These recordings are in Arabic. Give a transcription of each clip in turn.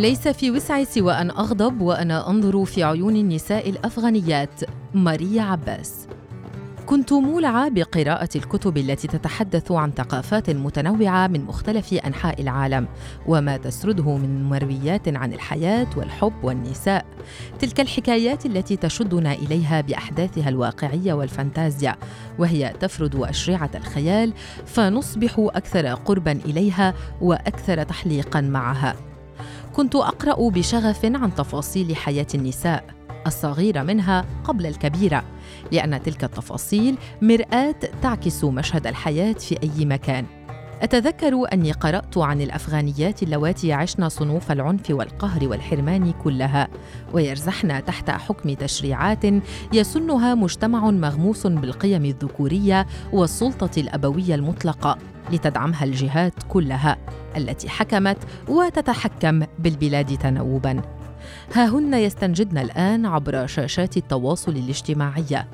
ليس في وسعي سوى أن أغضب وأنا أنظر في عيون النساء الأفغانيات. ماريا عباس. كنت مولعة بقراءة الكتب التي تتحدث عن ثقافات متنوعة من مختلف أنحاء العالم وما تسرده من مرويات عن الحياة والحب والنساء. تلك الحكايات التي تشدنا إليها بأحداثها الواقعية والفانتازيا وهي تفرض أشرعة الخيال فنصبح أكثر قربا إليها وأكثر تحليقا معها. كنت أقرأ بشغف عن تفاصيل حياة النساء الصغيرة منها قبل الكبيرة لأن تلك التفاصيل مرآة تعكس مشهد الحياة في أي مكان. أتذكر أني قرأت عن الأفغانيات اللواتي عشن صنوف العنف والقهر والحرمان كلها ويرزحن تحت حكم تشريعات يسنها مجتمع مغموس بالقيم الذكورية والسلطة الأبوية المطلقة لتدعمها الجهات كلها التي حكمت وتتحكم بالبلاد تناوبا ها هن يستنجدن الآن عبر شاشات التواصل الاجتماعي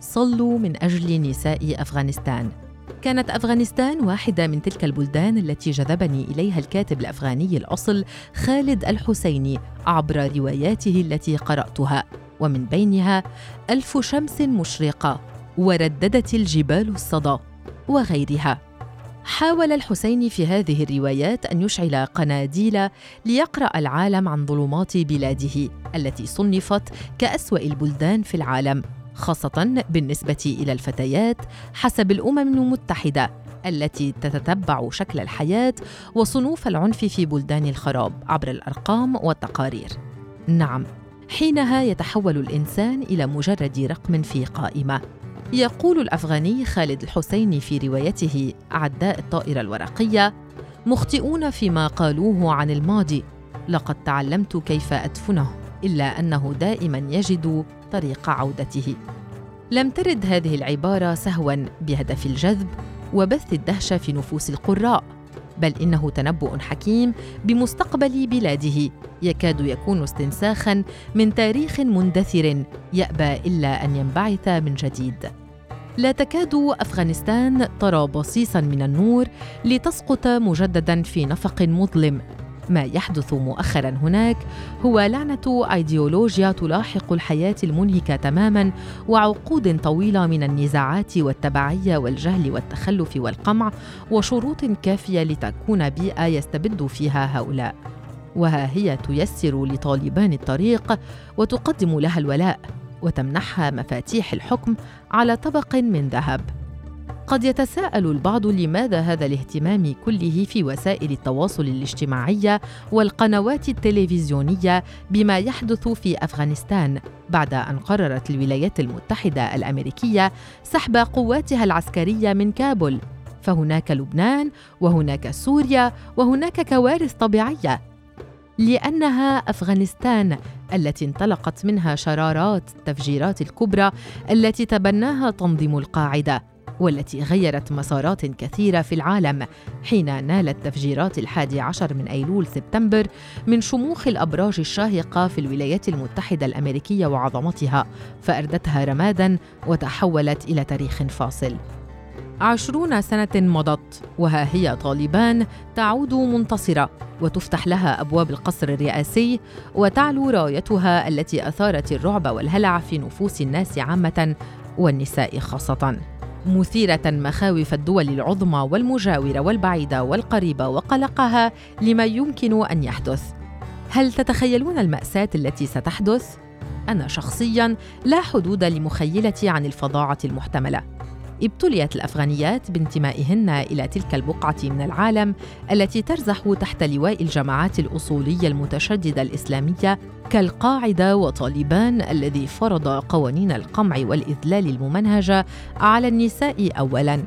صلوا من أجل نساء أفغانستان. كانت أفغانستان واحدة من تلك البلدان التي جذبني إليها الكاتب الأفغاني الأصل خالد الحسيني عبر رواياته التي قرأتها. ومن بينها ألف شمس مشرقة ورددت الجبال الصدى وغيرها. حاول الحسيني في هذه الروايات أن يشعل قناديل ليقرأ العالم عن ظلمات بلاده التي صنفت كأسوأ البلدان في العالم. خاصة بالنسبة إلى الفتيات حسب الأمم المتحدة التي تتتبع شكل الحياة وصنوف العنف في بلدان الخراب عبر الأرقام والتقارير. نعم حينها يتحول الإنسان إلى مجرد رقم في قائمة. يقول الأفغاني خالد الحسيني في روايته عداء الطائرة الورقية مخطئون فيما قالوه عن الماضي لقد تعلمت كيف أدفنه إلا أنه دائما يجد طريق عودته. لم ترد هذه العبارة سهوا بهدف الجذب وبث الدهشه في نفوس القراء بل إنه تنبؤ حكيم بمستقبل بلاده يكاد يكون استنساخا من تاريخ مندثر يأبى إلا أن ينبعث من جديد. لا تكاد أفغانستان ترى بصيصا من النور لتسقط مجددا في نفق مظلم ما يحدث مؤخرا هناك هو لعنة أيديولوجيا تلاحق الحياة المنهكة تماما وعقود طويلة من النزاعات والتبعية والجهل والتخلف والقمع وشروط كافية لتكون بيئة يستبد فيها هؤلاء. وها هي تيسر لطالبان الطريق وتقدم لها الولاء وتمنحها مفاتيح الحكم على طبق من ذهب. قد يتساءل البعض لماذا هذا الاهتمام كله في وسائل التواصل الاجتماعي والقنوات التلفزيونية بما يحدث في أفغانستان بعد أن قررت الولايات المتحدة الأمريكية سحب قواتها العسكرية من كابول. فهناك لبنان وهناك سوريا وهناك كوارث طبيعية لأنها أفغانستان التي انطلقت منها شرارات التفجيرات الكبرى التي تبناها تنظيم القاعدة. والتي غيرت مسارات كثيرة في العالم حين نالت تفجيرات الحادي عشر من أيلول سبتمبر من شموخ الأبراج الشاهقة في الولايات المتحدة الأمريكية وعظمتها فأردتها رمادا وتحولت إلى تاريخ فاصل. عشرون سنة مضت وها هي طالبان تعود منتصرة وتفتح لها أبواب القصر الرئاسي وتعلو رايتها التي أثارت الرعب والهلع في نفوس الناس عامة والنساء خاصة. مثيرة مخاوف الدول العظمى والمجاورة والبعيدة والقريبة وقلقها لما يمكن أن يحدث. هل تتخيلون المأساة التي ستحدث؟ أنا شخصياً لا حدود لمخيلتي عن الفظاعة المحتملة. ابتليت الأفغانيات بانتمائهن إلى تلك البقعة من العالم التي ترزح تحت لواء الجماعات الأصولية المتشددة الإسلامية كالقاعدة وطالبان الذي فرض قوانين القمع والإذلال الممنهجه على النساء اولا.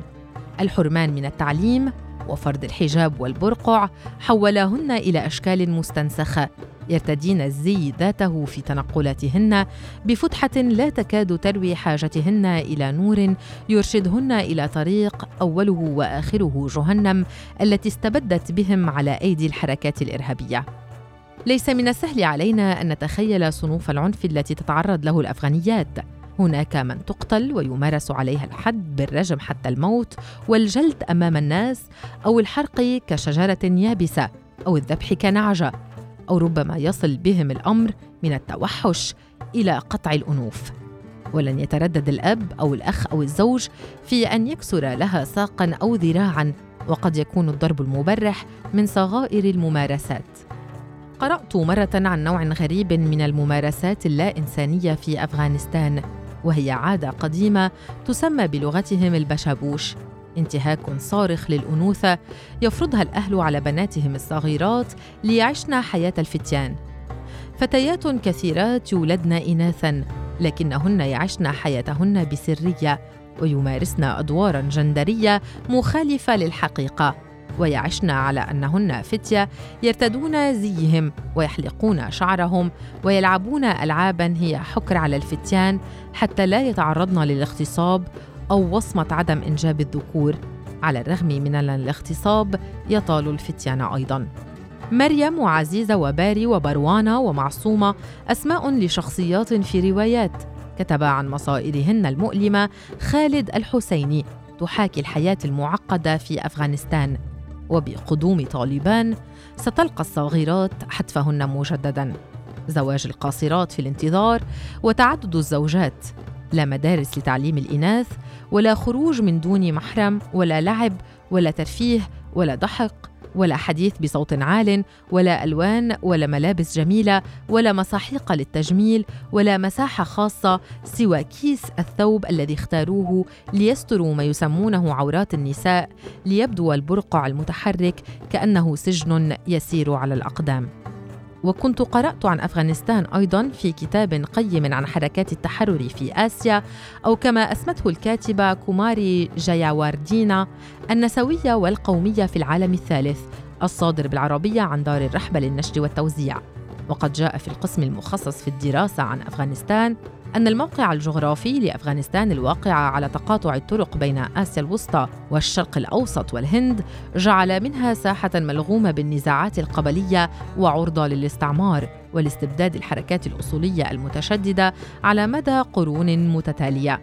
الحرمان من التعليم وفرض الحجاب والبرقع حولاهن إلى أشكال مستنسخة يرتدين الزي ذاته في تنقلاتهن بفتحة لا تكاد تروي حاجتهن إلى نور يرشدهن إلى طريق أوله وآخره جهنم التي استبدت بهم على أيدي الحركات الإرهابية. ليس من السهل علينا أن نتخيل صنوف العنف التي تتعرض له الأفغانيات. هناك من تقتل ويمارس عليها الحد بالرجم حتى الموت والجلد أمام الناس أو الحرق كشجرة يابسة أو الذبح كنعجة. أو ربما يصل بهم الأمر من التوحش إلى قطع الأنوف. ولن يتردد الأب أو الأخ أو الزوج في أن يكسر لها ساقا أو ذراعا وقد يكون الضرب المبرح من صغائر الممارسات. قرأت مرة عن نوع غريب من الممارسات اللا إنسانية في أفغانستان وهي عادة قديمة تسمى بلغتهم البشابوش. انتهاك صارخ للأنوثة يفرضها الأهل على بناتهم الصغيرات ليعشن حياة الفتيان. فتيات كثيرات يولدن إناثا لكنهن يعشن حياتهن بسرية ويمارسن أدوارا جندرية مخالفة للحقيقة ويعشن على أنهن فتية يرتدون زيهم ويحلقون شعرهم ويلعبون العابا هي حكر على الفتيان حتى لا يتعرضن للاغتصاب أو وصمة عدم إنجاب الذكور. على الرغم من أن الاغتصاب يطال الفتيان أيضا. مريم وعزيزة وباري وبروانه ومعصومة أسماء لشخصيات في روايات. كتب عن مصائرهن المؤلمة خالد الحسيني تحاكي الحياة المعقدة في أفغانستان. وبقدوم طالبان ستلقى الصغيرات حتفهن مجددا. زواج القاصرات في الانتظار وتعدد الزوجات. لا مدارس لتعليم الإناث ولا خروج من دون محرم ولا لعب ولا ترفيه ولا ضحك ولا حديث بصوت عال ولا ألوان ولا ملابس جميلة ولا مصاحيق للتجميل ولا مساحة خاصة سوى كيس الثوب الذي اختاروه ليستروا ما يسمونه عورات النساء ليبدو البرقع المتحرك كأنه سجن يسير على الأقدام. وكنت قرأت عن أفغانستان أيضا في كتاب قيم عن حركات التحرر في آسيا أو كما أسمته الكاتبة كوماري جاياواردينا النسوية والقومية في العالم الثالث الصادر بالعربية عن دار الرحبة للنشر والتوزيع. وقد جاء في القسم المخصص في الدراسة عن أفغانستان أن الموقع الجغرافي لأفغانستان الواقع على تقاطع الطرق بين آسيا الوسطى والشرق الأوسط والهند جعل منها ساحة ملغومة بالنزاعات القبلية وعرضة للاستعمار والاستبداد الحركات الأصولية المتشددة على مدى قرون متتالية.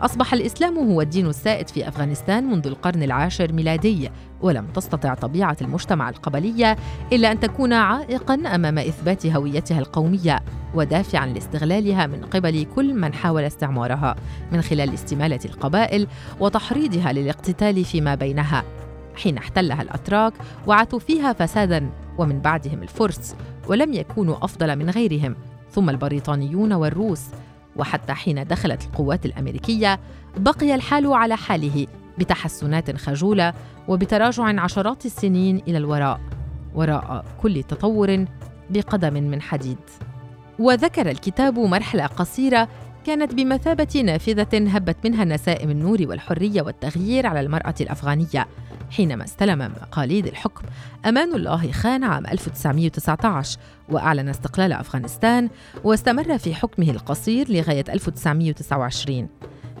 أصبح الإسلام هو الدين السائد في أفغانستان منذ القرن العاشر ميلادي ولم تستطع طبيعة المجتمع القبلية إلا أن تكون عائقا أمام إثبات هويتها القومية ودافعا لاستغلالها من قبل كل من حاول استعمارها من خلال استمالة القبائل وتحريضها للاقتتال فيما بينها. حين احتلها الأتراك وعثوا فيها فسادا ومن بعدهم الفرس ولم يكونوا أفضل من غيرهم ثم البريطانيون والروس. وحتى حين دخلت القوات الأمريكية بقي الحال على حاله بتحسنات خجولة وبتراجع عشرات السنين إلى الوراء وراء كل تطور بقدم من حديد. وذكر الكتاب مرحلة قصيرة كانت بمثابة نافذة هبت منها نسائم النور والحرية والتغيير على المرأة الأفغانية حينما استلم مقاليد الحكم. أمان الله خان عام 1919 وأعلن استقلال أفغانستان واستمر في حكمه القصير لغاية 1929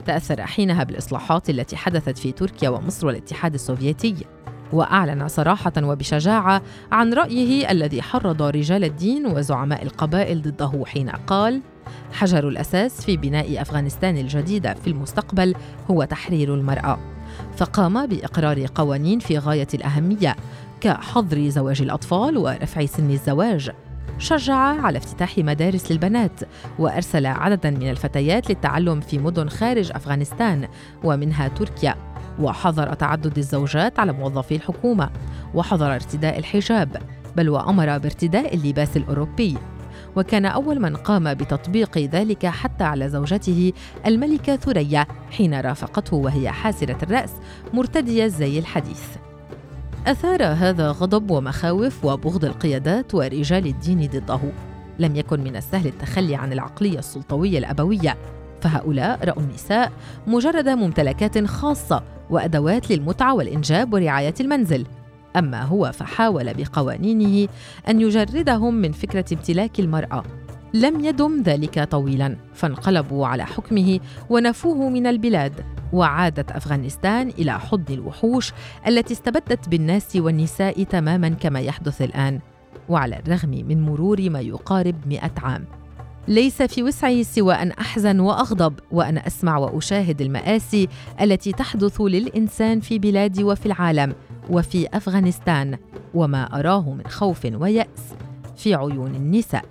تأثر حينها بالإصلاحات التي حدثت في تركيا ومصر والاتحاد السوفيتي وأعلن صراحة وبشجاعة عن رأيه الذي حرض رجال الدين وزعماء القبائل ضده حين قال حجر الأساس في بناء أفغانستان الجديده في المستقبل هو تحرير المرأة. فقام بإقرار قوانين في غاية الأهمية كحظر زواج الأطفال ورفع سن الزواج. شجع على افتتاح مدارس للبنات وأرسل عددا من الفتيات للتعلم في مدن خارج أفغانستان ومنها تركيا. وحظر تعدد الزوجات على موظفي الحكومة وحظر ارتداء الحجاب بل وأمر بارتداء اللباس الأوروبي. وكان أول من قام بتطبيق ذلك حتى على زوجته الملكة ثريا حين رافقته وهي حاسرة الرأس مرتدية الزي الحديث. أثار هذا غضب ومخاوف وبغض القيادات ورجال الدين ضده. لم يكن من السهل التخلي عن العقلية السلطوية الأبوية. فهؤلاء رأوا النساء مجرد ممتلكات خاصة وأدوات للمتعة والإنجاب ورعاية المنزل. أما هو فحاول بقوانينه أن يجردهم من فكرة امتلاك المرأة. لم يدم ذلك طويلا فانقلبوا على حكمه ونفوه من البلاد وعادت أفغانستان إلى حضن الوحوش التي استبدت بالناس والنساء تماما كما يحدث الآن وعلى الرغم من مرور ما يقارب مئة عام. ليس في وسعي سوى أن أحزن وأغضب وأن أسمع وأشاهد المآسي التي تحدث للإنسان في بلادي وفي العالم. وفي أفغانستان وما أراه من خوف ويأس. في عيون النساء.